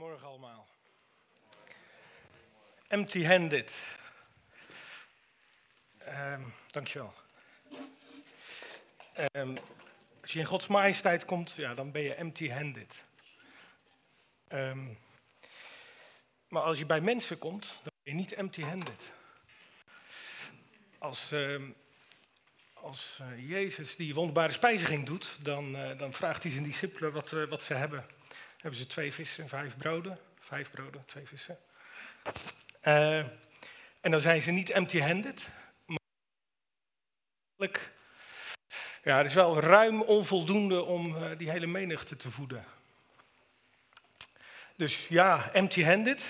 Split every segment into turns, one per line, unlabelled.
Goedemorgen allemaal. Empty-handed. Um, dankjewel. Um, als je in Gods majesteit komt, ja, dan ben je empty-handed. Um, maar als je bij mensen komt, dan ben je niet empty-handed. Als, als uh, Jezus die wonderbare spijziging doet, dan, uh, dan vraagt hij zijn discipelen wat, uh, wat ze hebben hebben ze twee vissen en vijf broden. Vijf broden, twee vissen. Uh, en dan zijn ze niet empty-handed. Maar ja, het is wel ruim onvoldoende om uh, die hele menigte te voeden. Dus ja, empty-handed.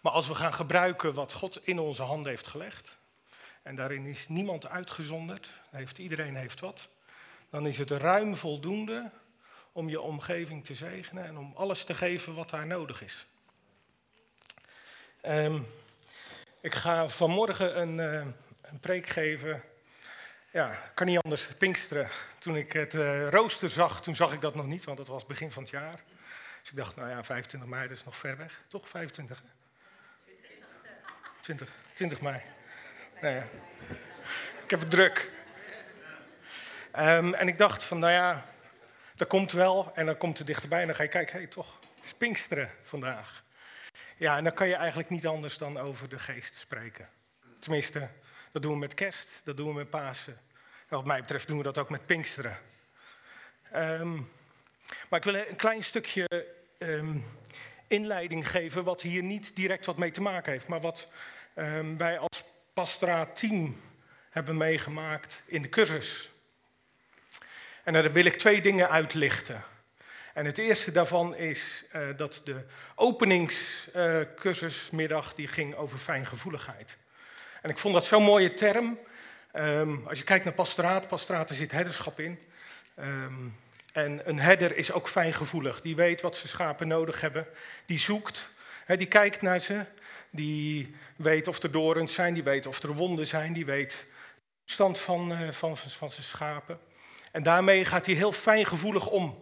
Maar als we gaan gebruiken wat God in onze handen heeft gelegd. En daarin is niemand uitgezonderd. Heeft, iedereen heeft wat. Dan is het ruim voldoende om je omgeving te zegenen en om alles te geven wat daar nodig is. Um, ik ga vanmorgen een, uh, een preek geven. Ja, kan niet anders, Pinksteren. Toen ik het uh, rooster zag, toen zag ik dat nog niet, want het was begin van het jaar. Dus ik dacht, nou ja, 25 mei, is nog ver weg. Toch 25? 20, 20 mei. Nou ja. Ik heb het druk. Um, en ik dacht van, nou ja, dat komt wel en dan komt het dichterbij en dan ga je kijken, hé hey, toch, het Pinksteren vandaag. Ja, en dan kan je eigenlijk niet anders dan over de geest spreken. Tenminste, dat doen we met kerst, dat doen we met Pasen. En wat mij betreft doen we dat ook met Pinksteren. Um, maar ik wil een klein stukje um, inleiding geven, wat hier niet direct wat mee te maken heeft, maar wat um, wij als pastoraat team hebben meegemaakt in de cursus. En daar wil ik twee dingen uitlichten. En het eerste daarvan is uh, dat de openingscursusmiddag uh, die ging over fijngevoeligheid. En ik vond dat zo'n mooie term. Um, als je kijkt naar pastoraat, er zit herderschap in. Um, en een herder is ook fijngevoelig. Die weet wat zijn schapen nodig hebben. Die zoekt, hè, die kijkt naar ze. Die weet of er dorens zijn, die weet of er wonden zijn. Die weet de stand van, uh, van, van, van zijn schapen. En daarmee gaat hij heel fijngevoelig om.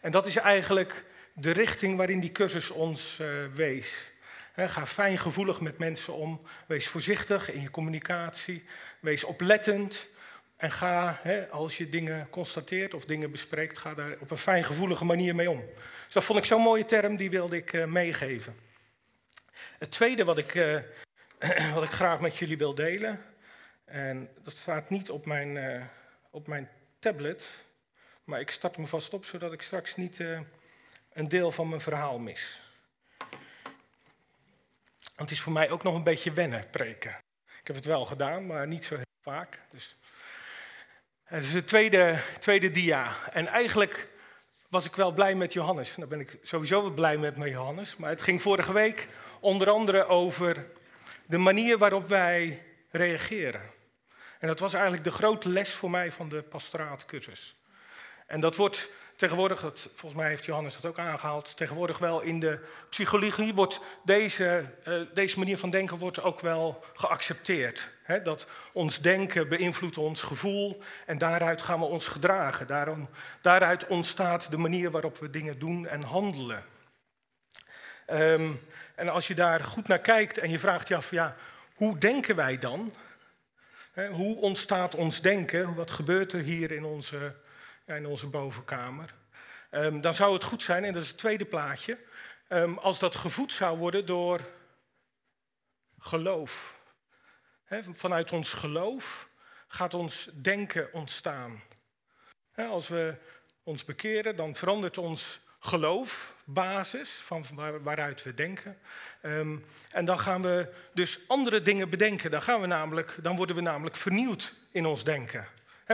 En dat is eigenlijk de richting waarin die cursus ons uh, wees. Ga fijngevoelig met mensen om. Wees voorzichtig in je communicatie. Wees oplettend. En ga, als je dingen constateert of dingen bespreekt, ga daar op een fijngevoelige manier mee om. Dus dat vond ik zo'n mooie term, die wilde ik uh, meegeven. Het tweede wat ik, uh, wat ik graag met jullie wil delen, en dat staat niet op mijn, op mijn tablet, maar ik start me vast op zodat ik straks niet uh, een deel van mijn verhaal mis. Want het is voor mij ook nog een beetje wennen preken. Ik heb het wel gedaan, maar niet zo heel vaak. Dus. Het is de tweede, tweede dia. En eigenlijk was ik wel blij met Johannes. Dan ben ik sowieso wel blij met mijn Johannes. Maar het ging vorige week onder andere over de manier waarop wij reageren. En dat was eigenlijk de grote les voor mij van de pastoraatcursus. En dat wordt tegenwoordig, dat, volgens mij heeft Johannes dat ook aangehaald, tegenwoordig wel in de psychologie wordt deze, uh, deze manier van denken wordt ook wel geaccepteerd. Dat ons denken beïnvloedt ons gevoel en daaruit gaan we ons gedragen. Daarom, daaruit ontstaat de manier waarop we dingen doen en handelen. Um, en als je daar goed naar kijkt en je vraagt je af, ja, hoe denken wij dan? Hoe ontstaat ons denken? Wat gebeurt er hier in onze, in onze bovenkamer? Um, dan zou het goed zijn, en dat is het tweede plaatje, um, als dat gevoed zou worden door geloof. Vanuit ons geloof gaat ons denken ontstaan. Als we ons bekeren, dan verandert ons geloof, basis van waar, waaruit we denken. Um, en dan gaan we dus andere dingen bedenken. Dan, gaan we namelijk, dan worden we namelijk vernieuwd in ons denken.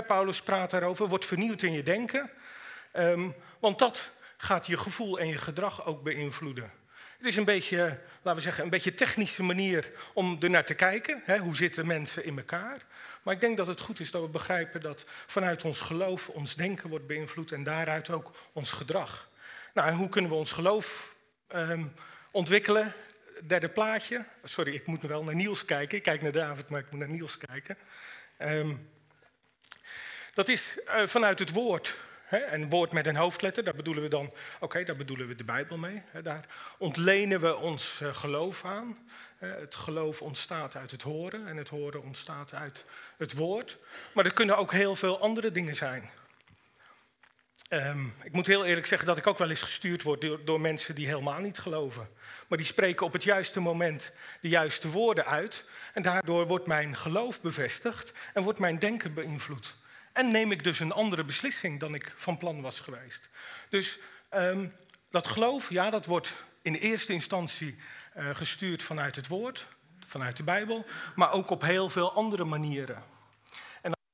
Paulus praat daarover, wordt vernieuwd in je denken. Um, want dat gaat je gevoel en je gedrag ook beïnvloeden. Het is een beetje, laten we zeggen, een beetje technische manier om er naar te kijken. Hoe zitten mensen in elkaar? Maar ik denk dat het goed is dat we begrijpen dat vanuit ons geloof ons denken wordt beïnvloed en daaruit ook ons gedrag. Nou, hoe kunnen we ons geloof um, ontwikkelen? Derde plaatje. Sorry, ik moet wel naar Niels kijken. Ik kijk naar David, maar ik moet naar Niels kijken. Um, dat is uh, vanuit het woord. Hè? En woord met een hoofdletter, daar bedoelen we dan, oké, daar bedoelen we de Bijbel mee. Hè? Daar ontlenen we ons uh, geloof aan. het geloof ontstaat uit het horen en het horen ontstaat uit het woord. Maar er kunnen ook heel veel andere dingen zijn. Um, ik moet heel eerlijk zeggen dat ik ook wel eens gestuurd word door, door, mensen die helemaal niet geloven. Maar die spreken op het juiste moment de juiste woorden uit. En daardoor wordt mijn geloof bevestigd en wordt mijn denken beïnvloed. En neem ik dus een andere beslissing dan ik van plan was geweest. Dus um, dat geloof, ja, dat wordt in eerste instantie uh, gestuurd vanuit het woord, vanuit de Bijbel, maar ook op heel veel andere manieren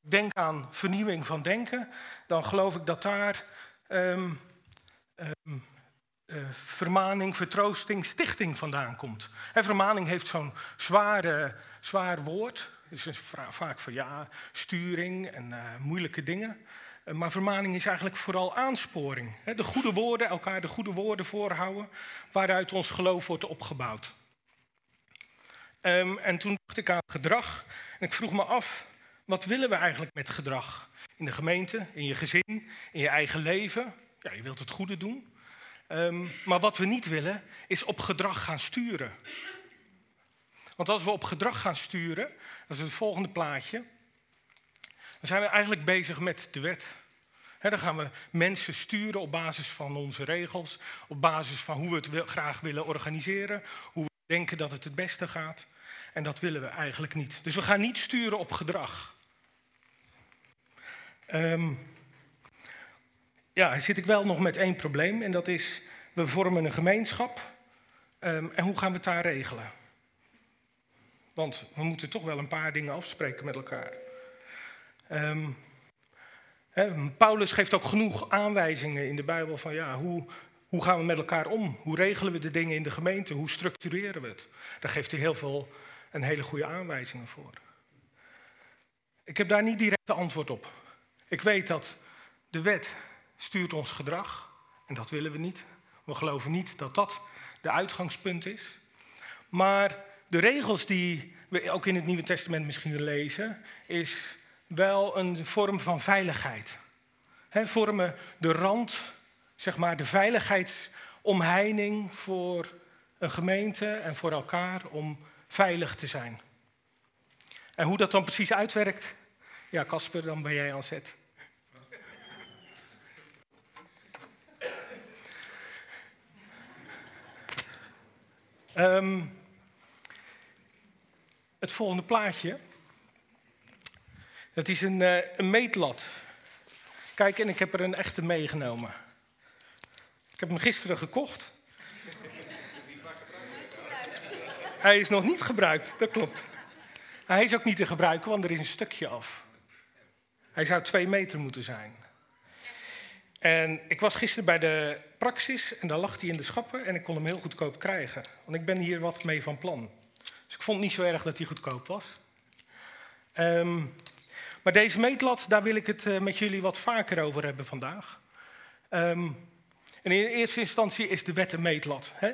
denk aan vernieuwing van denken, dan geloof ik dat daar um, um, uh, vermaning, vertroosting, stichting vandaan komt. Vermaning heeft zo'n zware, zwaar woord. Het is vaak van ja, sturing en uh, moeilijke dingen. Uh, maar vermaning is eigenlijk vooral aansporing. De goede woorden, elkaar de goede woorden voorhouden, waaruit ons geloof wordt opgebouwd. Um, en toen dacht ik aan gedrag en ik vroeg me af, wat willen we eigenlijk met gedrag? In de gemeente, in je gezin, in je eigen leven. Ja, je wilt het goede doen. Um, maar wat we niet willen, is op gedrag gaan sturen. Want als we op gedrag gaan sturen, dat is het volgende plaatje, dan zijn we eigenlijk bezig met de wet. dan gaan we mensen sturen op basis van onze regels, op basis van hoe we het graag willen organiseren, hoe we denken dat het het beste gaat. En dat willen we eigenlijk niet. Dus we gaan niet sturen op gedrag. Um, ja, zit ik wel nog met één probleem en dat is, we vormen een gemeenschap um, en hoe gaan we het daar regelen? Want we moeten toch wel een paar dingen afspreken met elkaar. He, Paulus geeft ook genoeg aanwijzingen in de Bijbel van ja, hoe, hoe gaan we met elkaar om? Hoe regelen we de dingen in de gemeente? Hoe structureren we het? Daar geeft hij heel veel en hele goede aanwijzingen voor. Ik heb daar niet direct de antwoord op. Ik weet dat de wet stuurt ons gedrag en dat willen we niet. We geloven niet dat dat de uitgangspunt is. Maar de regels die we ook in het Nieuwe Testament misschien lezen, is wel een vorm van veiligheid. He, vormen de rand, zeg maar, de veiligheidsomheining voor een gemeente en voor elkaar om veilig te zijn. En hoe dat dan precies uitwerkt, ja, Casper, dan ben jij aan zet. Um, het volgende plaatje. Dat is een, uh, een meetlat. Kijk, en ik heb er een echte meegenomen. Ik heb hem gisteren gekocht. Hij is nog niet gebruikt, dat klopt. Hij is ook niet te gebruiken, want er is een stukje af. Hij zou twee meter moeten zijn. En ik was gisteren bij de praxis en daar lag hij in de schappen en ik kon hem heel goedkoop krijgen. Want ik ben hier wat mee van plan. Dus ik vond niet zo erg dat hij goedkoop was. Um, maar deze meetlat, daar wil ik het uh, met jullie wat vaker over hebben vandaag. Um, en in eerste instantie is de wet een meetlat. Hè?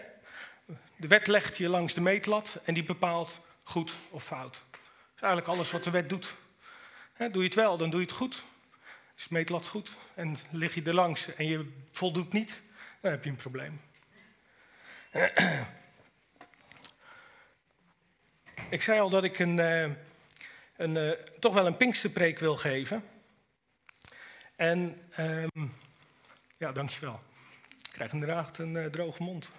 De wet legt je langs de meetlat en die bepaalt goed of fout. Dat is eigenlijk alles wat de wet doet. Doe je het wel, dan doe je het goed. Is het meetlat goed en lig je er langs en je voldoet niet, dan heb je een probleem. Ik zei al dat ik een, eh, een, eh, toch wel een Pinksterpreek wil geven. En um, ja, dankjewel. Ik krijg inderdaad een uh, droge mond.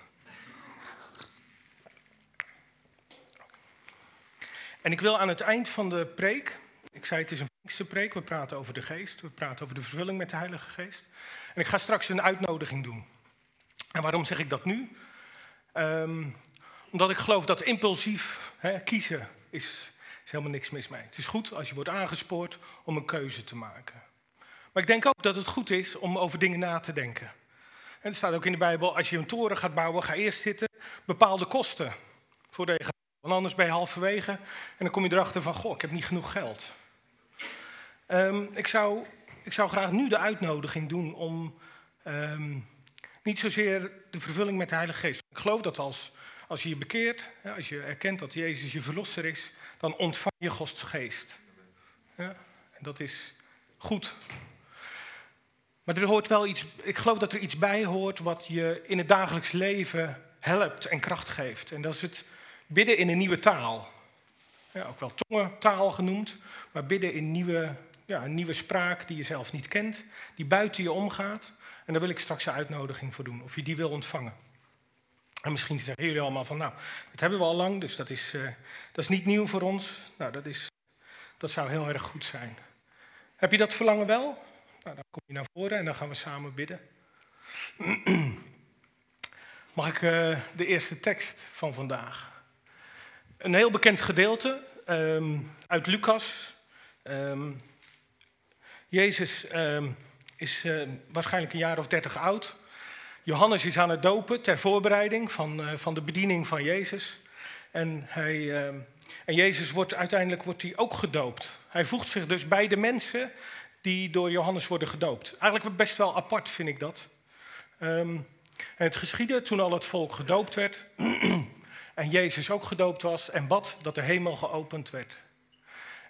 En ik wil aan het eind van de preek, ik zei het is een preek. We praten over de geest. We praten over de vervulling met de Heilige Geest. En ik ga straks een uitnodiging doen. En waarom zeg ik dat nu? Um, omdat ik geloof dat impulsief hè, kiezen is, helemaal niks mis mee. Het is goed als je wordt aangespoord om een keuze te maken. Maar ik denk ook dat het goed is om over dingen na te denken. En er staat ook in de Bijbel, als je een toren gaat bouwen, ga eerst zitten bepaalde kosten. Voordat je want anders ben je halverwege en dan kom je erachter van, goh, ik heb niet genoeg geld. Um, ik, zou, ik zou graag nu de uitnodiging doen om um, niet zozeer de vervulling met de Heilige Geest. Ik geloof dat als, als je je bekeert, als je erkent dat Jezus je verlosser is, dan ontvang je Gods Geest. Ja, en dat is goed. Maar er hoort wel iets, ik geloof dat er iets bij hoort wat je in het dagelijks leven helpt en kracht geeft. En dat is het bidden in een nieuwe taal. Ja, ook wel tongentaal genoemd, maar bidden in nieuwe, ja, een nieuwe spraak die je zelf niet kent, die buiten je omgaat. En daar wil ik straks een uitnodiging voor doen, of je die wil ontvangen. En misschien zeggen jullie allemaal van, nou, dat hebben we al lang, dus dat is, uh, dat is niet nieuw voor ons. Nou, dat, is, dat zou heel erg goed zijn. Heb je dat verlangen wel? Nou, dan kom je naar voren en dan gaan we samen bidden. Mag ik uh, de eerste tekst van vandaag? Een heel bekend gedeelte um, uit Lucas. Um, Jezus um, is uh, waarschijnlijk een jaar of dertig oud. Johannes is aan het dopen ter voorbereiding van, uh, van de bediening van Jezus. En, hij, en Jezus wordt uiteindelijk wordt hij ook gedoopt. Hij voegt zich dus bij de mensen die door Johannes worden gedoopt. Eigenlijk best wel apart vind ik dat. Het geschiedde toen al het volk gedoopt werd en Jezus ook gedoopt was en bad dat de hemel geopend werd.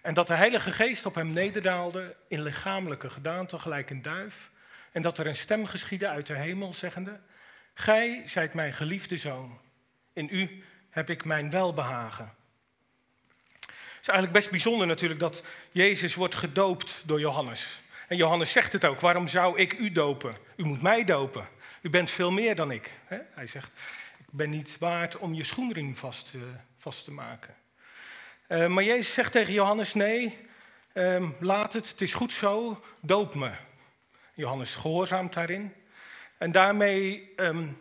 En dat de Heilige Geest op hem nederdaalde in lichamelijke gedaante, gelijk een duif. En dat er een stem geschiedde uit de hemel, zeggende: Gij zijt mijn geliefde zoon. In u heb ik mijn welbehagen. Het is eigenlijk best bijzonder natuurlijk dat Jezus wordt gedoopt door Johannes. En Johannes zegt het ook: Waarom zou ik u dopen? U moet mij dopen. U bent veel meer dan ik. Hij zegt: Ik ben niet waard om je schoenring vast, uh, vast te maken. Uh, maar Jezus zegt tegen Johannes: Nee, um, laat het, het is goed zo, doop me. Johannes gehoorzaamt daarin. En daarmee, um,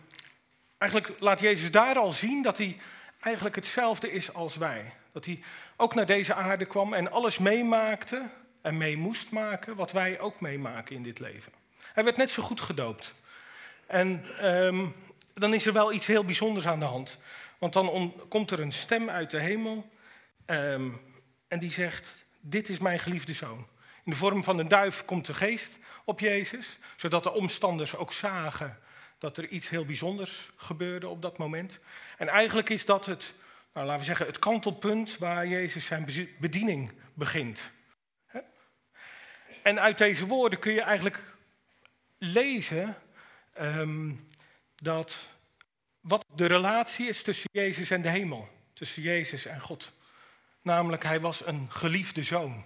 eigenlijk laat Jezus daar al zien dat hij eigenlijk hetzelfde is als wij. Dat hij ook naar deze aarde kwam en alles meemaakte en mee moest maken wat wij ook meemaken in dit leven. Hij werd net zo goed gedoopt. En um, dan is er wel iets heel bijzonders aan de hand. Want dan om, komt er een stem uit de hemel um, en die zegt, dit is mijn geliefde zoon. In de vorm van een duif komt de geest op Jezus, zodat de omstanders ook zagen dat er iets heel bijzonders gebeurde op dat moment. En eigenlijk is dat het, nou, laten we zeggen, het kantelpunt waar Jezus zijn bediening begint. En uit deze woorden kun je eigenlijk lezen um, dat wat de relatie is tussen Jezus en de hemel, tussen Jezus en God. Namelijk, hij was een geliefde zoon.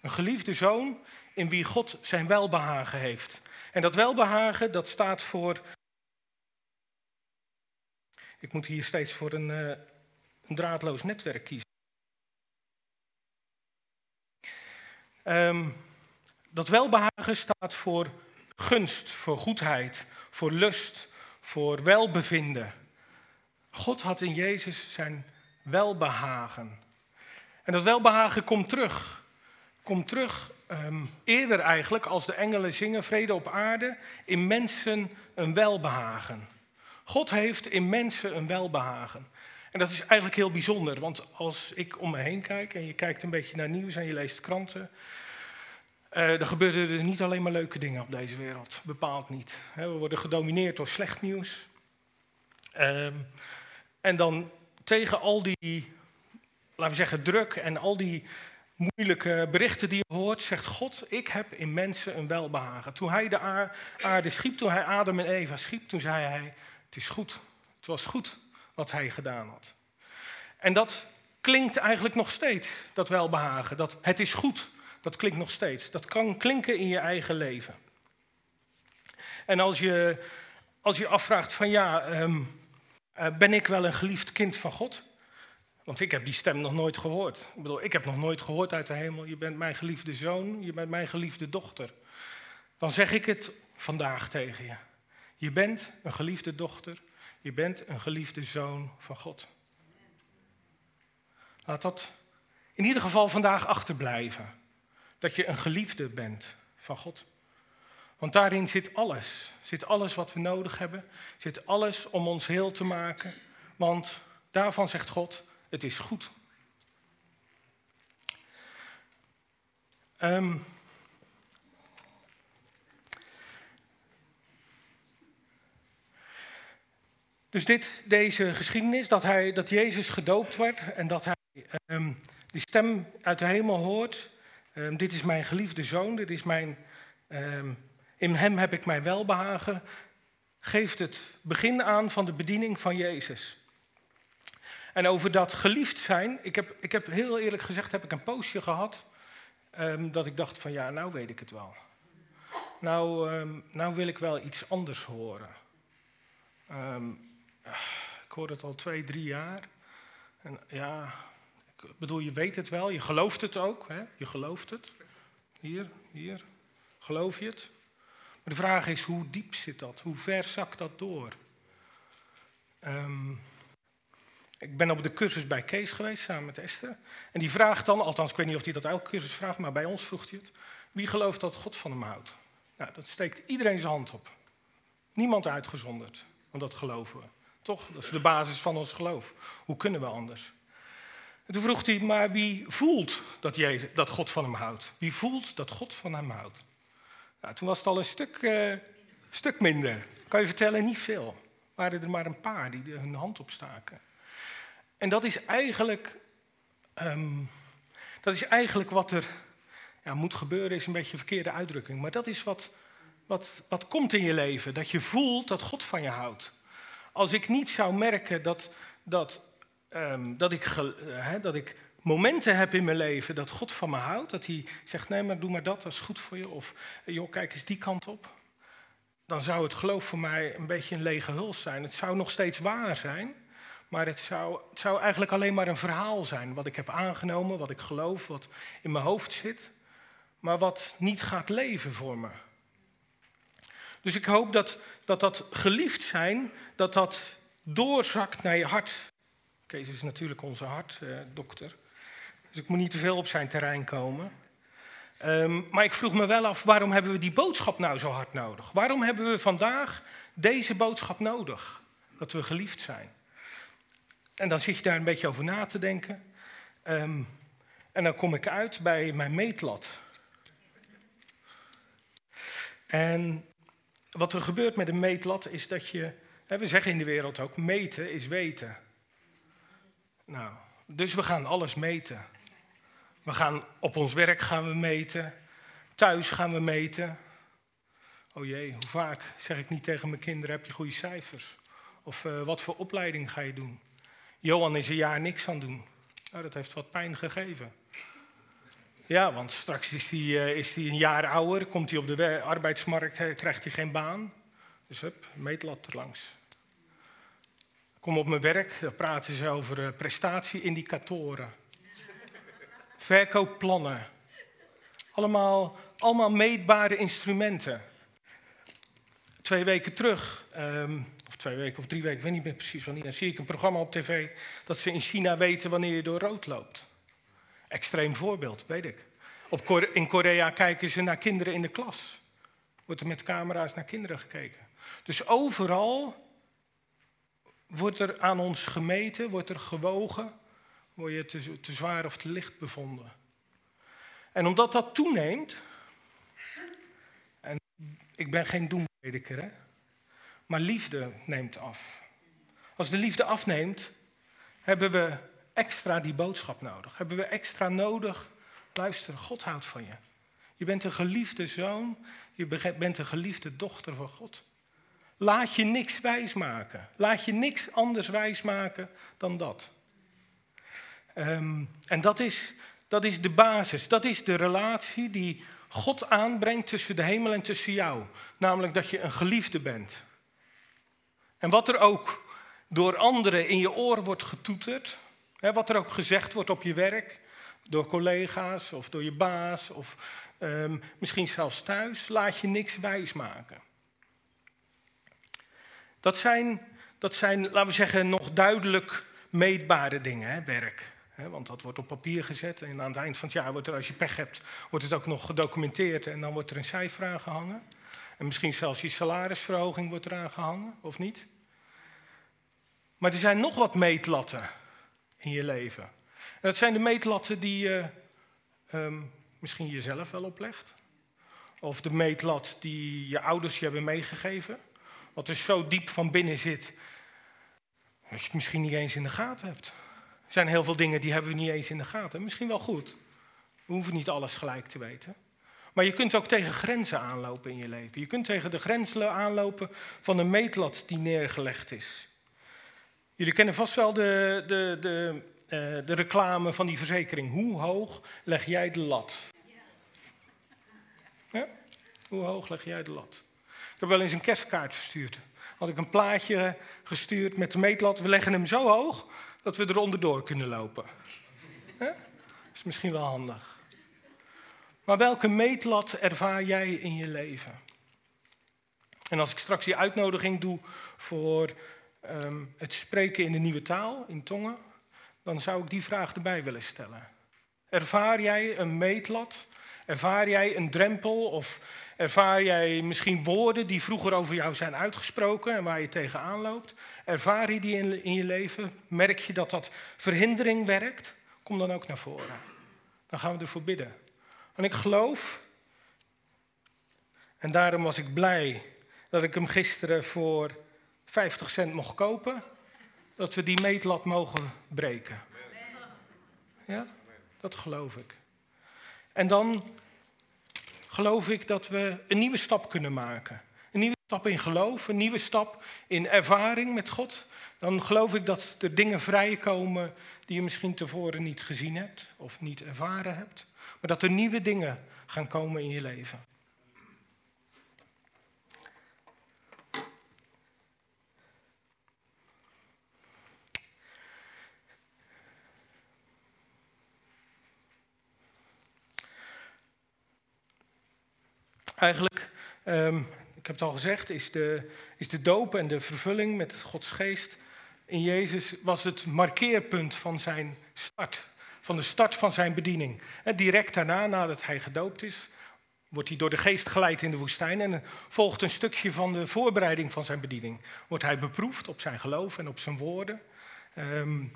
Een geliefde zoon in wie God zijn welbehagen heeft. En dat welbehagen, dat staat voor. Ik moet hier steeds voor een, uh, een draadloos netwerk kiezen. Um, dat welbehagen staat voor gunst, voor goedheid, voor lust, voor welbevinden. God had in Jezus zijn welbehagen. En dat welbehagen komt terug. Komt terug um, eerder eigenlijk als de engelen zingen vrede op aarde, in mensen een welbehagen. God heeft in mensen een welbehagen. En dat is eigenlijk heel bijzonder, want als ik om me heen kijk en je kijkt een beetje naar nieuws en je leest kranten, uh, er gebeuren er niet alleen maar leuke dingen op deze wereld, bepaald niet. we worden gedomineerd door slecht nieuws. Uh, en dan tegen al die, laten we zeggen, druk en al die moeilijke berichten die je hoort, zegt God, ik heb in mensen een welbehagen. Toen hij de aarde schiep, toen hij Adam en Eva schiep, toen zei hij, het is goed. Het was goed wat hij gedaan had. En dat klinkt eigenlijk nog steeds, dat welbehagen, dat het is goed dat klinkt nog steeds. Dat kan klinken in je eigen leven. En als je als je afvraagt van ja, um, uh, ben ik wel een geliefd kind van God? Want ik heb die stem nog nooit gehoord. Ik bedoel, ik heb nog nooit gehoord uit de hemel, je bent mijn geliefde zoon, je bent mijn geliefde dochter. Dan zeg ik het vandaag tegen je. Je bent een geliefde dochter, je bent een geliefde zoon van God. Laat dat in ieder geval vandaag achterblijven dat je een geliefde bent van God. Want daarin zit alles. Zit alles wat we nodig hebben. Zit alles om ons heel te maken. Want daarvan zegt God, het is goed. Um, dus dit, deze geschiedenis, dat, hij, dat Jezus gedoopt werd en dat hij um, die stem uit de hemel hoort Um, dit is mijn geliefde zoon, dit is mijn, In hem heb ik mij welbehagen, geeft het begin aan van de bediening van Jezus. En over dat geliefd zijn, ik heb, ik heb heel eerlijk gezegd, heb ik een poosje gehad um, dat ik dacht van ja, nou weet ik het wel. Nou, um, nou wil ik wel iets anders horen. Um, ik hoor het al twee, drie jaar. En ja, ik bedoel, je weet het wel, je gelooft het ook. Hè? Je gelooft het. Hier, hier. Geloof je het? Maar de vraag is, hoe diep zit dat? Hoe ver zakt dat door? Um, ik ben op de cursus bij Kees geweest, samen met Esther. En die vraagt dan, althans ik weet niet of hij dat elke cursus vraagt, maar bij ons vroeg hij het. Wie gelooft dat God van hem houdt? Nou, dat steekt iedereen zijn hand op. Niemand uitgezonderd, want dat geloven we. Toch? Dat is de basis van ons geloof. Hoe kunnen we anders? En toen vroeg hij, maar wie voelt dat, Jezus, dat God van hem houdt? Wie voelt dat God van hem houdt? Nou, toen was het al een stuk, uh, stuk minder. Kan je vertellen, niet veel. Waren er maar een paar die hun hand opstaken. En dat is eigenlijk, um, dat is eigenlijk wat er ja, moet gebeuren, is een beetje een verkeerde uitdrukking. Maar dat is wat, wat, wat komt in je leven. Dat je voelt dat God van je houdt. Als ik niet zou merken dat, dat, um, dat, ik, uh, dat ik momenten heb in mijn leven dat God van me houdt. Dat hij zegt, nee, maar doe maar dat, dat is goed voor je. Of, joh, kijk eens die kant op. Dan zou het geloof voor mij een beetje een lege huls zijn. Het zou nog steeds waar zijn. Maar het zou, zou eigenlijk alleen maar een verhaal zijn. Wat ik heb aangenomen, wat ik geloof, wat in mijn hoofd zit. Maar wat niet gaat leven voor me. Dus ik hoop dat dat, dat geliefd zijn, dat dat doorzakt naar je hart. Kees is natuurlijk onze hartdokter. dus ik moet niet te veel op zijn terrein komen. Um, maar ik vroeg me wel af, waarom hebben we die boodschap nou zo hard nodig? Waarom hebben we vandaag deze boodschap nodig? Dat we geliefd zijn. En dan zit je daar een beetje over na te denken. Um, en dan kom ik uit bij mijn meetlat. En wat er gebeurt met een meetlat is dat je, hè, we zeggen in de wereld ook, meten is weten. Nou, dus we gaan alles meten. We gaan op ons werk gaan we meten, thuis gaan we meten. Oh jee, hoe vaak zeg ik niet tegen mijn kinderen, heb je goede cijfers? Of uh, wat voor opleiding ga je doen? Johan is een jaar niks aan doen. Nou, dat heeft wat pijn gegeven. Ja, want straks is hij, uh, is een jaar ouder, komt hij op de arbeidsmarkt, krijgt hij geen baan. Dus hup, meetlat erlangs. Kom op mijn werk, daar praten ze over uh, prestatieindicatoren. Verkoopplannen. Allemaal, allemaal meetbare instrumenten. Twee weken terug um, twee weken of drie weken, ik weet niet meer precies wanneer, dan zie ik een programma op tv dat ze in China weten wanneer je door rood loopt. Extreem voorbeeld, weet ik. Op in Korea kijken ze naar kinderen in de klas. Wordt er met camera's naar kinderen gekeken. Dus overal wordt er aan ons gemeten, wordt er gewogen, word je te, te zwaar of te licht bevonden. En omdat dat toeneemt, en ik ben geen doemprediker, hè, maar liefde neemt af. Als de liefde afneemt, hebben we extra die boodschap nodig. Hebben we extra nodig, luister, God houdt van je. Je bent een geliefde zoon, je bent een geliefde dochter van God. Laat je niks wijsmaken. Laat je niks anders wijsmaken dan dat. Um, en dat is, dat is de basis, dat is de relatie die God aanbrengt tussen de hemel en tussen jou. Namelijk dat je een geliefde bent. En wat er ook door anderen in je oor wordt getoeterd, hè, wat er ook gezegd wordt op je werk, door collega's of door je baas of um, misschien zelfs thuis, laat je niks wijsmaken. Dat zijn, dat zijn, laten we zeggen, nog duidelijk meetbare dingen, hè, werk. want dat wordt op papier gezet en aan het eind van het jaar wordt er, als je pech hebt, wordt het ook nog gedocumenteerd en dan wordt er een cijfer aangehangen. En misschien zelfs je salarisverhoging wordt eraan gehangen, of niet? Maar er zijn nog wat meetlatten in je leven. En dat zijn de meetlatten die je um, misschien jezelf wel oplegt. Of de meetlat die je ouders je hebben meegegeven. Wat er zo diep van binnen zit, dat je het misschien niet eens in de gaten hebt. Er zijn heel veel dingen die hebben we niet eens in de gaten. Misschien wel goed. We hoeven niet alles gelijk te weten. Maar je kunt ook tegen grenzen aanlopen in je leven. Je kunt tegen de grenzen aanlopen van een meetlat die neergelegd is. Jullie kennen vast wel de, de, de, uh, de reclame van die verzekering. Hoe hoog leg jij de lat? Ja? Hoe hoog leg jij de lat? Ik heb wel eens een kerstkaart gestuurd. Had ik een plaatje gestuurd met de meetlat. We leggen hem zo hoog dat we er onderdoor kunnen lopen. Dat is misschien wel handig. Maar welke meetlat ervaar jij in je leven? En als ik straks die uitnodiging doe voor Ehm, het spreken in de nieuwe taal, in tongen, dan zou ik die vraag erbij willen stellen. Ervaar jij een meetlat? Ervaar jij een drempel? Of ervaar jij misschien woorden die vroeger over jou zijn uitgesproken en waar je tegenaan loopt? Ervaar je die in, in je leven? Merk je dat dat verhindering werkt? Kom dan ook naar voren. Dan gaan we ervoor bidden. En ik geloof, en daarom was ik blij dat ik hem gisteren voor 50 cent mocht kopen, dat we die meetlat mogen breken. Ja, dat geloof ik. En dan geloof ik dat we een nieuwe stap kunnen maken. Een nieuwe stap in geloof, een nieuwe stap in ervaring met God. Dan geloof ik dat er dingen vrijkomen die je misschien tevoren niet gezien hebt of niet ervaren hebt. Maar dat er nieuwe dingen gaan komen in je leven. Eigenlijk, um, ik heb het al gezegd, is de, is de doop en de vervulling met Gods geest in Jezus was het markeerpunt van zijn start. Van de start van zijn bediening. En direct daarna, nadat hij gedoopt is, wordt hij door de geest geleid in de woestijn en volgt een stukje van de voorbereiding van zijn bediening. Wordt hij beproefd op zijn geloof en op zijn woorden. Um,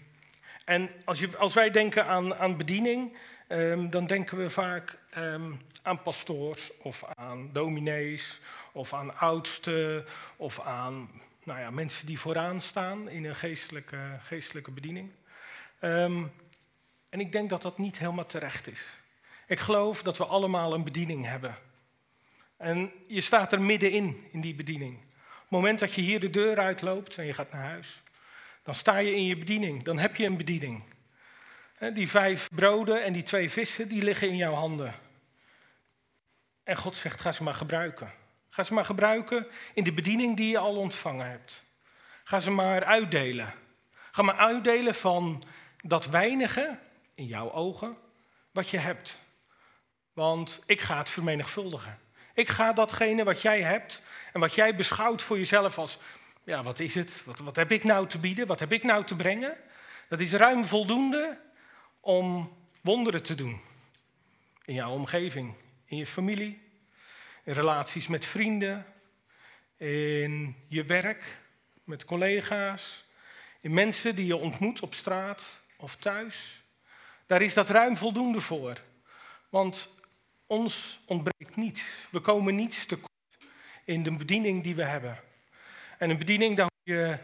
en als, je, als, wij denken aan, aan bediening, um, dan denken we vaak um, aan pastoors of aan dominees of aan oudsten of aan nou ja, mensen die vooraan staan in een geestelijke, geestelijke bediening. En ik denk dat dat niet helemaal terecht is. Ik geloof dat we allemaal een bediening hebben. En je staat er middenin, in die bediening. Op het moment dat je hier de deur uitloopt en je gaat naar huis, dan sta je in je bediening. Dan heb je een bediening. Die vijf broden en die twee vissen, die liggen in jouw handen. En God zegt, ga ze maar gebruiken. Ga ze maar gebruiken in de bediening die je al ontvangen hebt. Ga ze maar uitdelen. Ga maar uitdelen van dat weinige, in jouw ogen, wat je hebt. Want ik ga het vermenigvuldigen. Ik ga datgene wat jij hebt en wat jij beschouwt voor jezelf als, ja, wat is het? Wat, wat heb ik nou te bieden? Wat heb ik nou te brengen? Dat is ruim voldoende om wonderen te doen in jouw omgeving, in je familie, in relaties met vrienden, in je werk, met collega's, in mensen die je ontmoet op straat of thuis. Daar is dat ruim voldoende voor. Want ons ontbreekt niets. We komen niets tekort in de bediening die we hebben. En een bediening, daar hoef je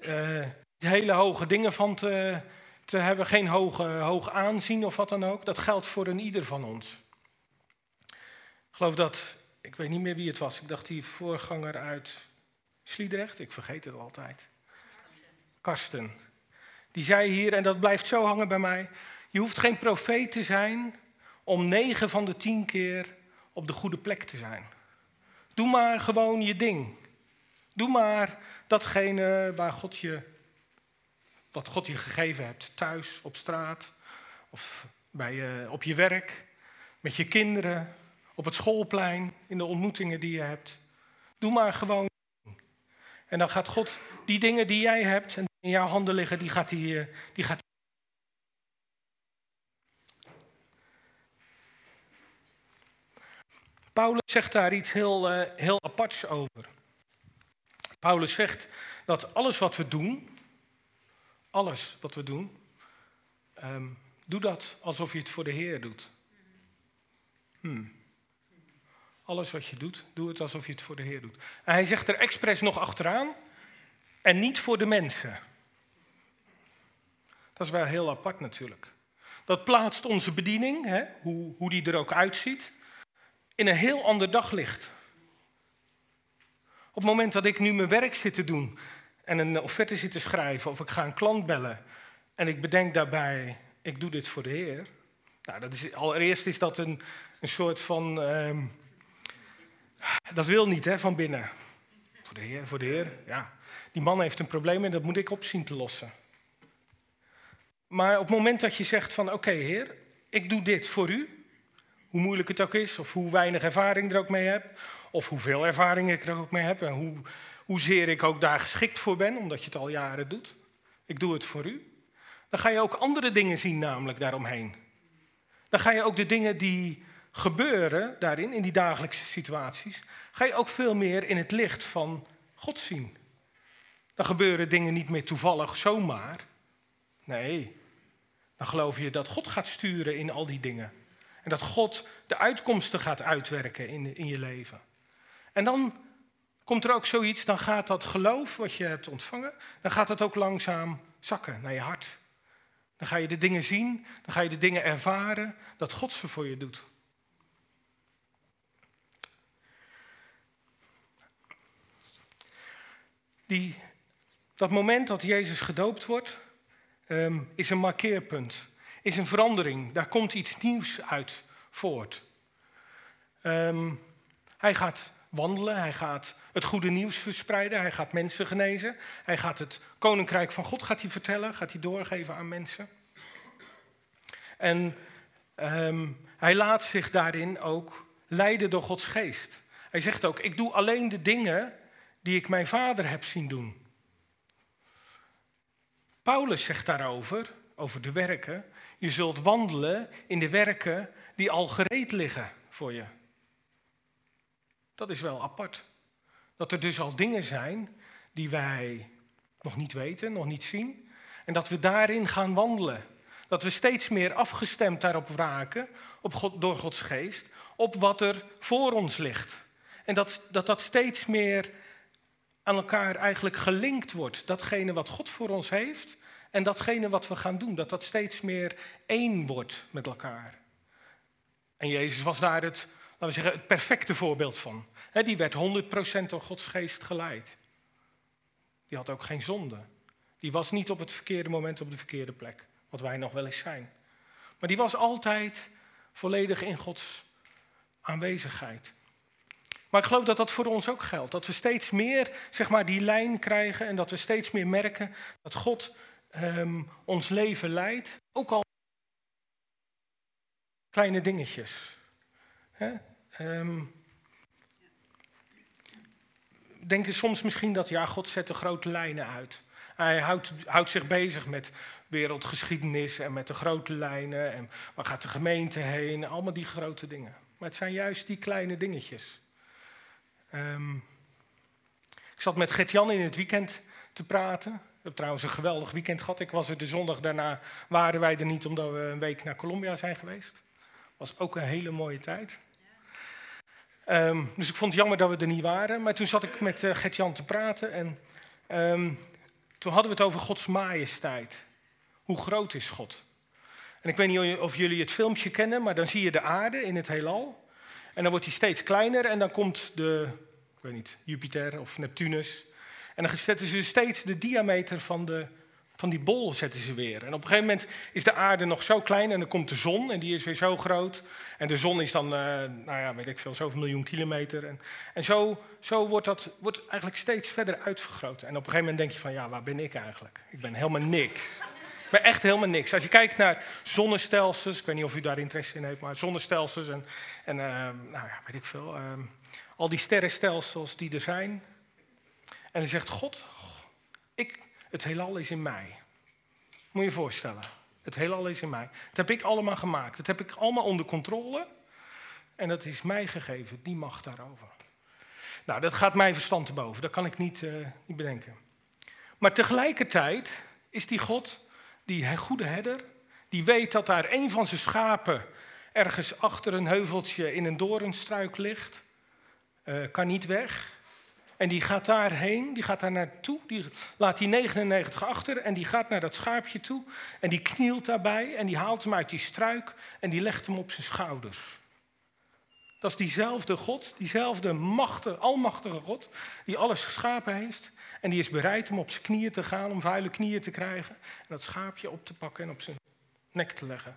uh, hele hoge dingen van te, te hebben, geen hoge, hoog aanzien of wat dan ook. Dat geldt voor een ieder van ons. Ik geloof dat, ik weet niet meer wie het was, ik dacht die voorganger uit Sliedrecht, ik vergeet het altijd. Karsten. Die zei hier, en dat blijft zo hangen bij mij, je hoeft geen profeet te zijn om negen van de tien keer op de goede plek te zijn. Doe maar gewoon je ding. Doe maar datgene waar God je wat God je gegeven hebt. Thuis, op straat, of bij je, op je werk, met je kinderen, op het schoolplein, in de ontmoetingen die je hebt. Doe maar gewoon. En dan gaat God die dingen die jij hebt en in jouw handen liggen, die gaat hij. Eh, Paulus zegt daar iets heel, uh, heel aparts over. Paulus zegt dat alles wat we doen, alles wat we doen, um, doe dat alsof je het voor de Heer doet. Hmm. Alles wat je doet, doe het alsof je het voor de Heer doet. En hij zegt er expres nog achteraan, en niet voor de mensen. Dat is wel heel apart natuurlijk. Dat plaatst onze bediening, hè, hoe, hoe die er ook uitziet, in een heel ander daglicht. Op het moment dat ik nu mijn werk zit te doen en een offerte zit te schrijven of ik ga een klant bellen en ik bedenk daarbij, ik doe dit voor de Heer. Nou, dat is, allereerst is dat een, een soort van, ehm, dat wil niet hè, van binnen. Voor de Heer, voor de Heer, ja. Die man heeft een probleem en dat moet ik opzien te lossen. Maar op het moment dat je zegt van oké Heer, ik doe dit voor u, hoe moeilijk het ook is, of hoe weinig ervaring er ook mee heb, of hoeveel ervaring ik er ook mee heb en hoe, hoezeer ik ook daar geschikt voor ben, omdat je het al jaren doet. Ik doe het voor u. Dan ga je ook andere dingen zien, namelijk daaromheen. Dan ga je ook de dingen die gebeuren daarin, in die dagelijkse situaties, ga je ook veel meer in het licht van God zien. Dan gebeuren dingen niet meer toevallig zomaar. Nee, dan geloof je dat God gaat sturen in al die dingen. En dat God de uitkomsten gaat uitwerken in, in je leven. En dan komt er ook zoiets, dan gaat dat geloof wat je hebt ontvangen, dan gaat dat ook langzaam zakken naar je hart. Dan ga je de dingen zien, dan ga je de dingen ervaren dat God ze voor je doet. Die, dat moment dat Jezus gedoopt wordt, Ehm, is een markeerpunt, is een verandering. Daar komt iets nieuws uit voort. Ehm, hij gaat wandelen, hij gaat het goede nieuws verspreiden, hij gaat mensen genezen, hij gaat het koninkrijk van God gaat hij vertellen, gaat hij doorgeven aan mensen. En ehm, hij laat zich daarin ook leiden door Gods geest. Hij zegt ook, ik doe alleen de dingen die ik mijn vader heb zien doen. Paulus zegt daarover, over de werken, je zult wandelen in de werken die al gereed liggen voor je. Dat is wel apart. Dat er dus al dingen zijn die wij nog niet weten, nog niet zien. En dat we daarin gaan wandelen. Dat we steeds meer afgestemd daarop raken, op God, door Gods geest, op wat er voor ons ligt. En dat, dat dat steeds meer aan elkaar eigenlijk gelinkt wordt. Datgene wat God voor ons heeft en datgene wat we gaan doen, dat dat steeds meer één wordt met elkaar. En Jezus was daar het, laten we zeggen, het perfecte voorbeeld van. die werd 100% door Gods geest geleid. Die had ook geen zonde. Die was niet op het verkeerde moment op de verkeerde plek, wat wij nog wel eens zijn. Maar die was altijd volledig in Gods aanwezigheid. Maar ik geloof dat dat voor ons ook geldt. Dat we steeds meer zeg maar, die lijn krijgen en dat we steeds meer merken dat God um, ons leven leidt. Ook al kleine dingetjes. Hè? Um, denken soms misschien dat ja, God zet de grote lijnen uit. Hij houdt, houdt zich bezig met wereldgeschiedenis en met de grote lijnen. En waar gaat de gemeente heen? Allemaal die grote dingen. Maar het zijn juist die kleine dingetjes. Um, ik zat met Gert-Jan in het weekend te praten. Hebben trouwens een geweldig weekend gehad. Ik was er de zondag daarna, waren wij er niet omdat we een week naar Colombia zijn geweest. Was ook een hele mooie tijd. Um, dus ik vond het jammer dat we er niet waren. Maar toen zat ik met uh, Gert-Jan te praten en um, toen hadden we het over Gods majesteit. Hoe groot is God? En ik weet niet of jullie het filmpje kennen, maar dan zie je de aarde in het heelal. En dan wordt hij steeds kleiner en dan komt de, ik weet niet, Jupiter of Neptunus. En dan zetten ze steeds de diameter van, de, van die bol zetten ze weer. En op een gegeven moment is de aarde nog zo klein en dan komt de zon en die is weer zo groot. En de zon is dan, uh, nou ja, weet ik veel, zoveel miljoen kilometer. En, en zo, zo wordt dat wordt eigenlijk steeds verder uitvergroot. En op een gegeven moment denk je van, ja, waar ben ik eigenlijk? Ik ben helemaal niks. Ik ben echt helemaal niks. Als je kijkt naar zonnestelsels, ik weet niet of u daar interesse in heeft, maar zonnestelsels en, en uh, nou ja, weet ik veel, uh, al die sterrenstelsels die er zijn. En hij zegt, God, ik, het heelal is in mij. Moet je je voorstellen. Het heelal is in mij. Dat heb ik allemaal gemaakt. Dat heb ik allemaal onder controle. En dat is mij gegeven, die macht daarover. Nou, dat gaat mijn verstand te boven. Dat kan ik niet, uh, niet bedenken. Maar tegelijkertijd is die God, die goede herder, die weet dat daar een van zijn schapen ergens achter een heuveltje in een doornstruik ligt. Uh, kan niet weg. En die gaat daarheen, die gaat daar naartoe, die laat die 99 achter en die gaat naar dat schaapje toe. En die knielt daarbij en die haalt hem uit die struik en die legt hem op zijn schouders. Dat is diezelfde God, diezelfde machtige, almachtige God, die alles geschapen heeft. En die is bereid om op zijn knieën te gaan, om vuile knieën te krijgen. En dat schaapje op te pakken en op zijn nek te leggen.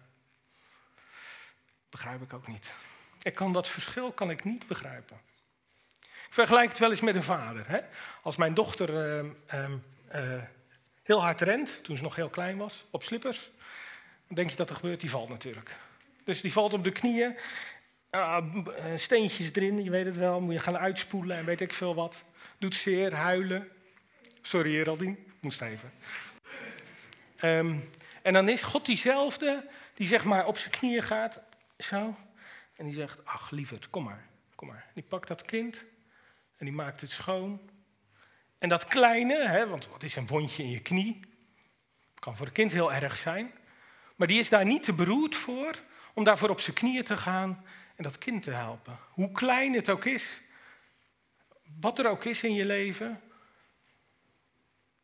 Begrijp ik ook niet. Ik kan dat verschil kan ik niet begrijpen. Vergelijk het wel eens met een vader. Hè? Als mijn dochter uh, uh, heel hard rent, toen ze nog heel klein was, op slippers, dan denk je dat er gebeurt, die valt natuurlijk. Dus die valt op de knieën, uh, steentjes erin, je weet het wel, moet je gaan uitspoelen en weet ik veel wat. Doet zeer, huilen. Sorry Geraldine, moest even. Um, en dan is God diezelfde die zeg maar op zijn knieën gaat, zo. En die zegt, ach lieverd, kom maar, kom maar. Die pakt dat kind en die maakt het schoon. En dat kleine, hè, want wat is een wondje in je knie? Kan voor een kind heel erg zijn. Maar die is daar niet te beroerd voor om daarvoor op zijn knieën te gaan en dat kind te helpen. Hoe klein het ook is, wat er ook is in je leven,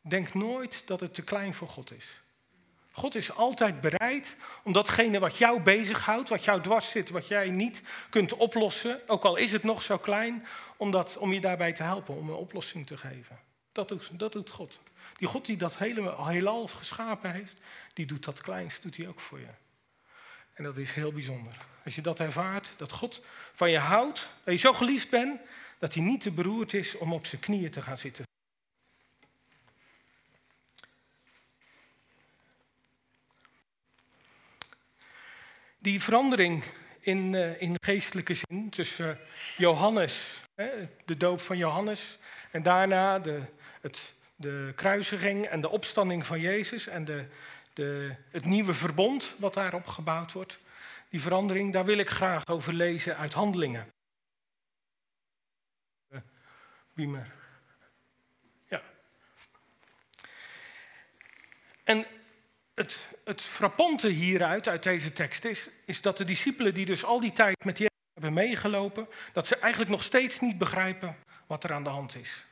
denk nooit dat het te klein voor God is. God is altijd bereid om datgene wat jou bezighoudt, wat jou dwars zit, wat jij niet kunt oplossen, ook al is het nog zo klein, om, dat, om je daarbij te helpen, om een oplossing te geven. Dat doet, dat doet God. Die God die dat hele, heelal geschapen heeft, die doet dat kleinst, doet hij ook voor je. En dat is heel bijzonder. Als je dat ervaart, dat God van je houdt, dat je zo geliefd bent, dat hij niet te beroerd is om op zijn knieën te gaan zitten. Die verandering in, uh, in geestelijke zin tussen Johannes, hè, de doop van Johannes, en daarna de, het, de kruisiging en de opstanding van Jezus en de, de, het nieuwe verbond wat daarop gebouwd wordt. Die verandering, daar wil ik graag over lezen uit handelingen. Biemer. Ja. En het, het frappante hieruit, uit deze tekst, is, is dat de discipelen die dus al die tijd met Jezus hebben meegelopen, dat ze eigenlijk nog steeds niet begrijpen wat er aan de hand is.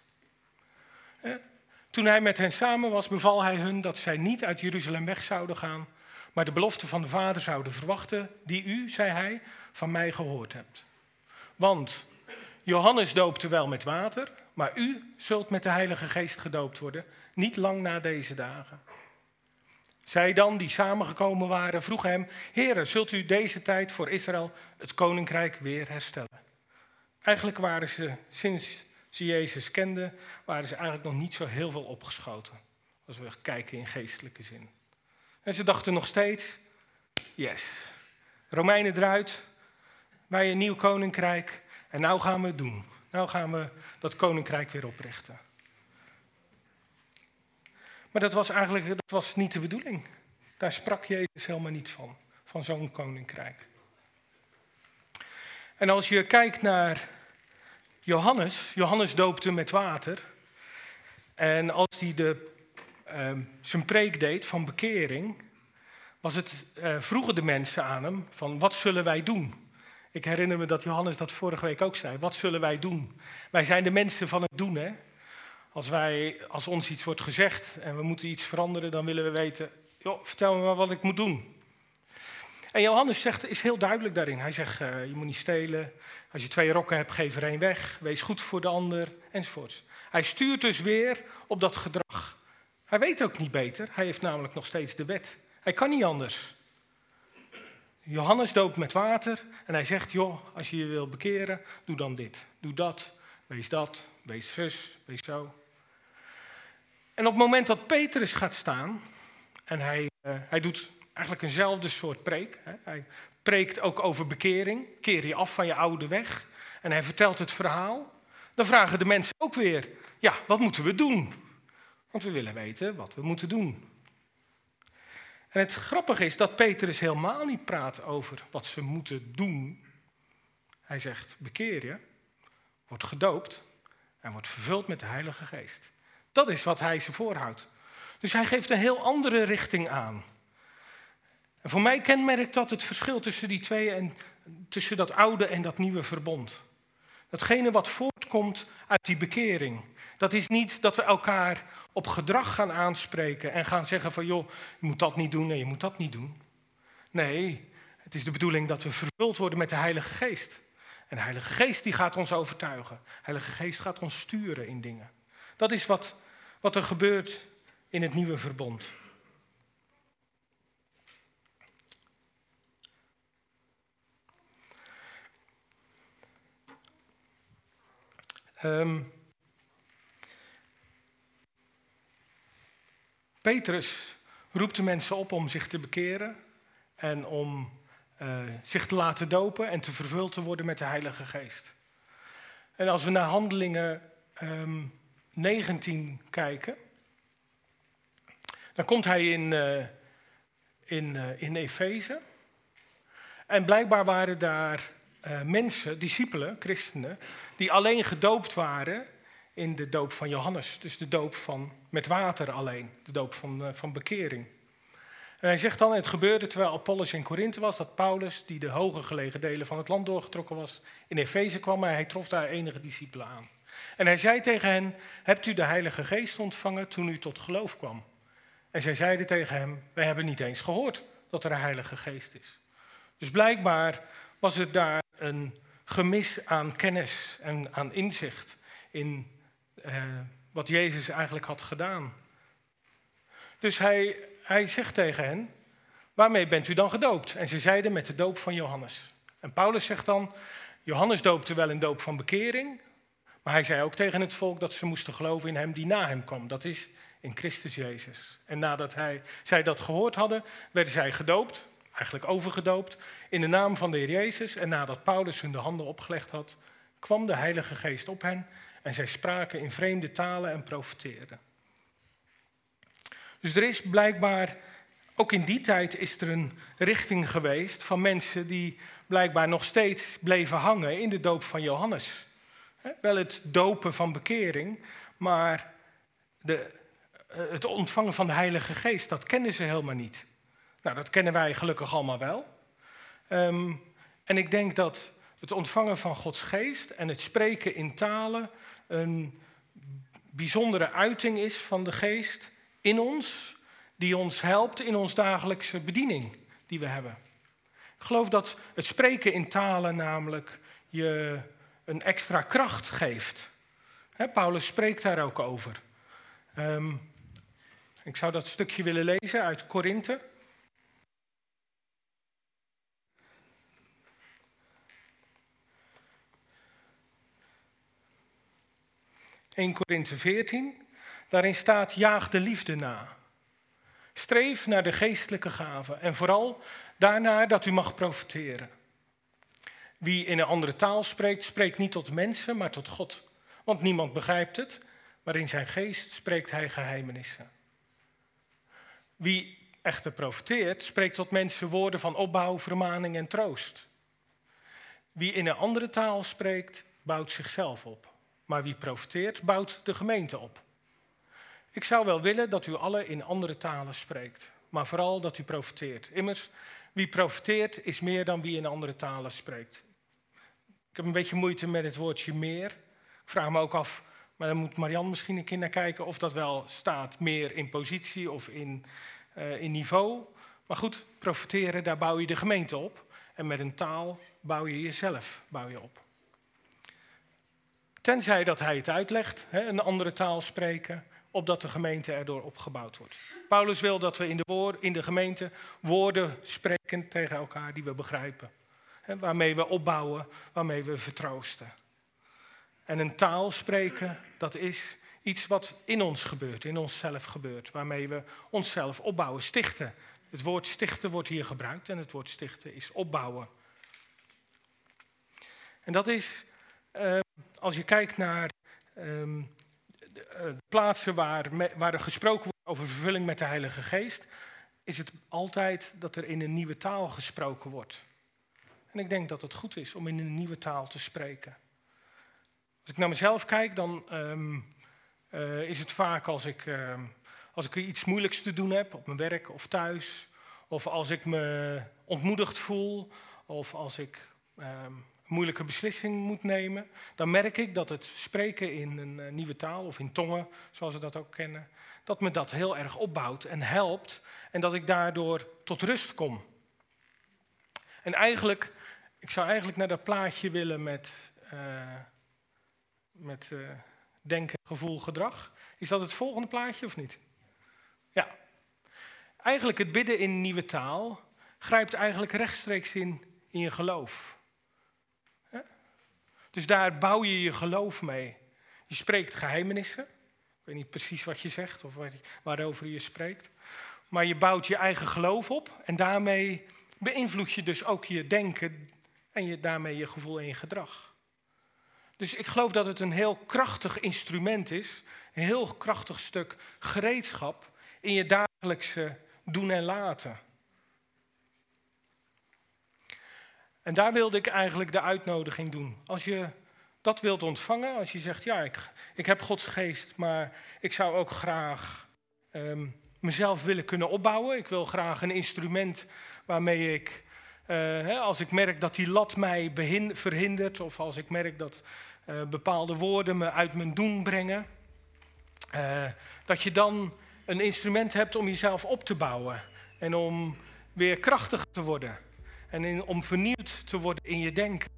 Toen hij met hen samen was, beval hij hun dat zij niet uit Jeruzalem weg zouden gaan, maar de belofte van de Vader zouden verwachten, die u, zei hij, van mij gehoord hebt. Want Johannes doopte wel met water, maar u zult met de Heilige Geest gedoopt worden, niet lang na deze dagen. Zij dan, die samengekomen waren, vroegen hem: Heere, zult u deze tijd voor Israël het koninkrijk weer herstellen? Eigenlijk waren ze, sinds ze Jezus kenden, waren ze eigenlijk nog niet zo heel veel opgeschoten. Als we kijken in geestelijke zin. En ze dachten nog steeds: yes, Romeinen eruit, wij een nieuw koninkrijk. En nou gaan we het doen. Nou gaan we dat koninkrijk weer oprichten. Maar dat was eigenlijk dat was niet de bedoeling. Daar sprak Jezus helemaal niet van, van zo'n koninkrijk. En als je kijkt naar Johannes, Johannes doopte met water. En als hij de, uh, zijn preek deed van bekering, was het, uh, vroegen de mensen aan hem van wat zullen wij doen? Ik herinner me dat Johannes dat vorige week ook zei. Wat zullen wij doen? Wij zijn de mensen van het doen. Hè? Als, wij, als ons iets wordt gezegd en we moeten iets veranderen, dan willen we weten, joh, vertel me maar wat ik moet doen. En Johannes zegt, is heel duidelijk daarin. Hij zegt, uh, je moet niet stelen. Als je twee rokken hebt, geef er één weg. Wees goed voor de ander, enzovoorts. Hij stuurt dus weer op dat gedrag. Hij weet ook niet beter. Hij heeft namelijk nog steeds de wet. Hij kan niet anders. Johannes doopt met water en hij zegt, joh, als je je wil bekeren, doe dan dit. Doe dat, wees dat, wees zus, wees zo. En op het moment dat Petrus gaat staan, en hij, uh, hij doet eigenlijk eenzelfde soort preek. Hè. Hij preekt ook over bekering, keer je af van je oude weg. En hij vertelt het verhaal. Dan vragen de mensen ook weer, ja, wat moeten we doen? Want we willen weten wat we moeten doen. En het grappige is dat Petrus helemaal niet praat over wat ze moeten doen. Hij zegt, bekeer je, wordt gedoopt en wordt vervuld met de Heilige Geest. Dat is wat hij ze voorhoudt. Dus hij geeft een heel andere richting aan. En voor mij kenmerkt dat het verschil tussen die twee en tussen dat oude en dat nieuwe verbond. Datgene wat voortkomt uit die bekering. Dat is niet dat we elkaar op gedrag gaan aanspreken en gaan zeggen van joh, je moet dat niet doen en je moet dat niet doen. Nee, het is de bedoeling dat we vervuld worden met de Heilige Geest. En de Heilige Geest die gaat ons overtuigen. De Heilige Geest gaat ons sturen in dingen. Dat is wat, wat er gebeurt in het nieuwe verbond. Um, Petrus roept de mensen op om zich te bekeren en om uh, zich te laten dopen en te vervuld te worden met de Heilige Geest. En als we naar Handelingen um, ehm, 19 kijken, dan komt hij in, uh, in, uh, in Efeze. En blijkbaar waren daar mensen, discipelen, christenen, die alleen gedoopt waren in de doop van Johannes. Dus de doop van, met water alleen, de doop van, van bekering. En hij zegt dan, het gebeurde terwijl Apollos in Korinthe was, dat Paulus, die de hoger gelegen delen van het land doorgetrokken was, in Efeze kwam en hij trof daar enige discipelen aan. En hij zei tegen hen, hebt u de Heilige Geest ontvangen toen u tot geloof kwam? En zij zeiden tegen hem, wij hebben niet eens gehoord dat er een Heilige Geest is. Dus blijkbaar was er daar een gemis aan kennis en aan inzicht in eh, wat Jezus eigenlijk had gedaan. Dus hij hij zegt tegen hen, waarmee bent u dan gedoopt? En ze zeiden met de doop van Johannes. En Paulus zegt dan, Johannes doopte wel een doop van bekering, maar hij zei ook tegen het volk dat ze moesten geloven in hem die na hem kwam. Dat is in Christus Jezus. En nadat hij, zij dat gehoord hadden, werden zij gedoopt, eigenlijk overgedoopt, in de naam van de Heer Jezus. En nadat Paulus hun de handen opgelegd had, kwam de Heilige Geest op hen en zij spraken in vreemde talen en profeteerden. Dus er is blijkbaar, ook in die tijd is er een richting geweest van mensen die blijkbaar nog steeds bleven hangen in de doop van Johannes. Wel het dopen van bekering, maar de, eh, het ontvangen van de Heilige Geest, dat kenden ze helemaal niet. Nou, dat kennen wij gelukkig allemaal wel. Ehm, en ik denk dat het ontvangen van Gods Geest en het spreken in talen een bijzondere uiting is van de Geest in ons, die ons helpt in ons dagelijkse bediening die we hebben. Ik geloof dat het spreken in talen namelijk je een extra kracht geeft. Paulus spreekt daar ook over. Um, ik zou dat stukje willen lezen uit Korinthe. ...1 Korinthe 14. Daarin staat, jaag de liefde na. Streef naar de geestelijke gaven en vooral daarna dat u mag profiteren. Wie in een andere taal spreekt, spreekt niet tot mensen, maar tot God. Want niemand begrijpt het, maar in zijn geest spreekt hij geheimenissen. Wie echter profiteert, spreekt tot mensen woorden van opbouw, vermaning en troost. Wie in een andere taal spreekt, bouwt zichzelf op. Maar wie profiteert, bouwt de gemeente op. Ik zou wel willen dat u alle in andere talen spreekt, maar vooral dat u profiteert. Immers, wie profiteert is meer dan wie in andere talen spreekt. Ik heb een beetje moeite met het woordje meer. Ik vraag me ook af, maar dan moet Marian misschien een keer naar kijken of dat wel staat meer in positie of in, uh, in niveau. Maar goed, profiteren, daar bouw je de gemeente op. En met een taal bouw je jezelf bouw je op. Tenzij dat hij het uitlegt, hè, een andere taal spreken, opdat de gemeente erdoor opgebouwd wordt. Paulus wil dat we in de, in de gemeente woorden spreken tegen elkaar die we begrijpen. Waarmee we opbouwen, waarmee we vertroosten. En een taal spreken, dat is iets wat in ons gebeurt, in onszelf gebeurt, waarmee we onszelf opbouwen, stichten. Het woord stichten wordt hier gebruikt en het woord stichten is opbouwen. En dat is, uh, als je kijkt naar uh, plaatsen waar, waar er gesproken wordt over vervulling met de Heilige Geest, is het altijd dat er in een nieuwe taal gesproken wordt. En ik denk dat het goed is om in een nieuwe taal te spreken. Als ik naar mezelf kijk, dan um, uh, is het vaak als ik, uh, als ik iets moeilijks te doen heb op mijn werk of thuis, of als ik me ontmoedigd voel, of als ik um, moeilijke beslissing moet nemen, dan merk ik dat het spreken in een eh, nieuwe taal of in tongen, zoals we dat ook kennen, dat me dat heel erg opbouwt en helpt en dat ik daardoor tot rust kom. En eigenlijk ik zou eigenlijk naar dat plaatje willen met, uh, met uh, denken, gevoel, gedrag. Is dat het volgende plaatje of niet? Ja. Eigenlijk het bidden in nieuwe taal grijpt eigenlijk rechtstreeks in, in je geloof. Dus daar bouw je je geloof mee. Je spreekt geheimenissen. Ik weet niet precies wat je zegt of waarover je spreekt. Maar je bouwt je eigen geloof op en daarmee beïnvloed je dus ook je denken en je, daarmee je gevoel en je gedrag. Dus ik geloof dat het een heel krachtig instrument is, een heel krachtig stuk gereedschap in je dagelijkse doen en laten. En daar wilde ik eigenlijk de uitnodiging doen. Als je dat wilt ontvangen, als je zegt, ja, ik, ik heb Gods geest, maar ik zou ook graag ehm, mezelf willen kunnen opbouwen. Ik wil graag een instrument waarmee ik, uh, hè, als ik merk dat die lat mij verhindert, of als ik merk dat uh, bepaalde woorden me uit mijn doen brengen, uh, dat je dan een instrument hebt om jezelf op te bouwen en om weer krachtig te worden en om vernieuwd te worden in je denken.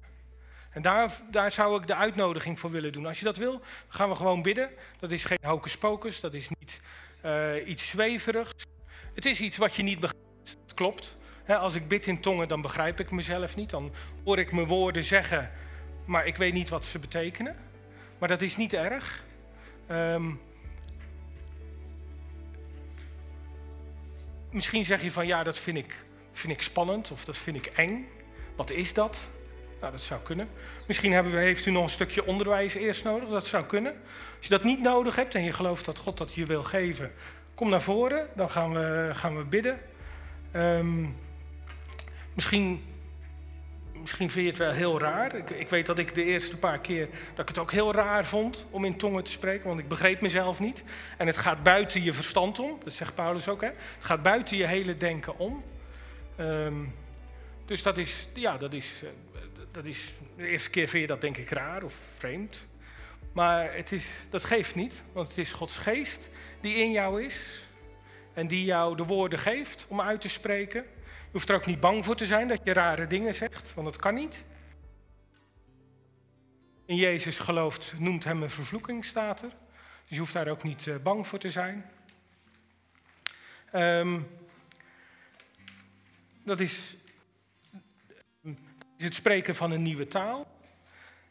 En daar, daar zou ik de uitnodiging voor willen doen. Als je dat wil, gaan we gewoon bidden. Dat is geen hocus pocus, dat is niet uh, iets zweverigs. Het is iets wat je niet begrijpt. Het klopt. als ik bid in tongen, dan begrijp ik mezelf niet. Dan hoor ik mijn woorden zeggen, maar ik weet niet wat ze betekenen. Maar dat is niet erg. Um, misschien zeg je van ja, dat vind ik, vind ik spannend of dat vind ik eng. Wat is dat? Nou, dat zou kunnen. Misschien we, heeft u nog een stukje onderwijs eerst nodig. Dat zou kunnen. Als je dat niet nodig hebt en je gelooft dat God dat je wil geven, kom naar voren. Dan gaan we, gaan we bidden. Um, misschien, misschien vind je het wel heel raar. Ik, ik, weet dat ik de eerste paar keer dat ik het ook heel raar vond om in tongen te spreken, want ik begreep mezelf niet. En het gaat buiten je verstand om. Dat zegt Paulus ook. Hè? Het gaat buiten je hele denken om. Um, dus dat is, ja, dat is, eh, dat is, de eerste keer vind je dat denk ik raar of vreemd. Maar het is, dat geeft niet, want het is Gods geest die in jou is. En die jou de woorden geeft om uit te spreken. Je hoeft er ook niet bang voor te zijn dat je rare dingen zegt, want dat kan niet. In Jezus gelooft, noemt hem een vervloeking, staat er. Dus je hoeft daar ook niet eh, bang voor te zijn. Um, dat is is het spreken van een nieuwe taal.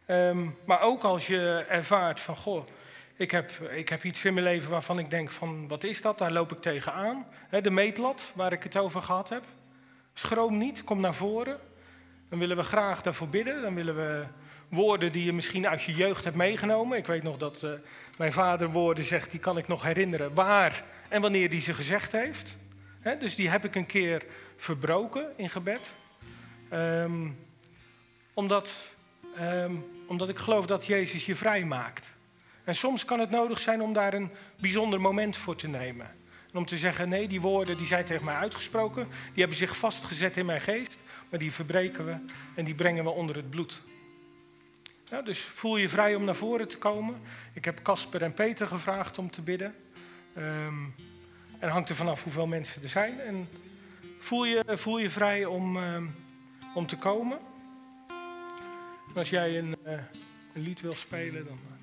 Um, maar ook als je ervaart van, goh, ik heb, ik heb iets in mijn leven waarvan ik denk van, wat is dat? Daar loop ik tegenaan. He, de meetlat, waar ik het over gehad heb. Schroom niet, kom naar voren. Dan willen we graag daarvoor bidden. Dan willen we woorden die je misschien uit je jeugd hebt meegenomen. Ik weet nog dat uh, mijn vader woorden zegt, die kan ik nog herinneren. Waar en wanneer hij ze gezegd heeft. Dus die heb ik een keer verbroken in gebed. Um, omdat, um, omdat ik geloof dat Jezus je vrij maakt. En soms kan het nodig zijn om daar een bijzonder moment voor te nemen. En om te zeggen, nee, die woorden die zijn tegen mij uitgesproken, die hebben zich vastgezet in mijn geest, maar die verbreken we en die brengen we onder het bloed. Dus voel je vrij om naar voren te komen. Ik heb Casper en Peter gevraagd om te bidden. Um, en hangt er vanaf hoeveel mensen er zijn. En voel je, voel je vrij om, um, om te komen. Als jij een, uh, een lied wil spelen, dan. Uh,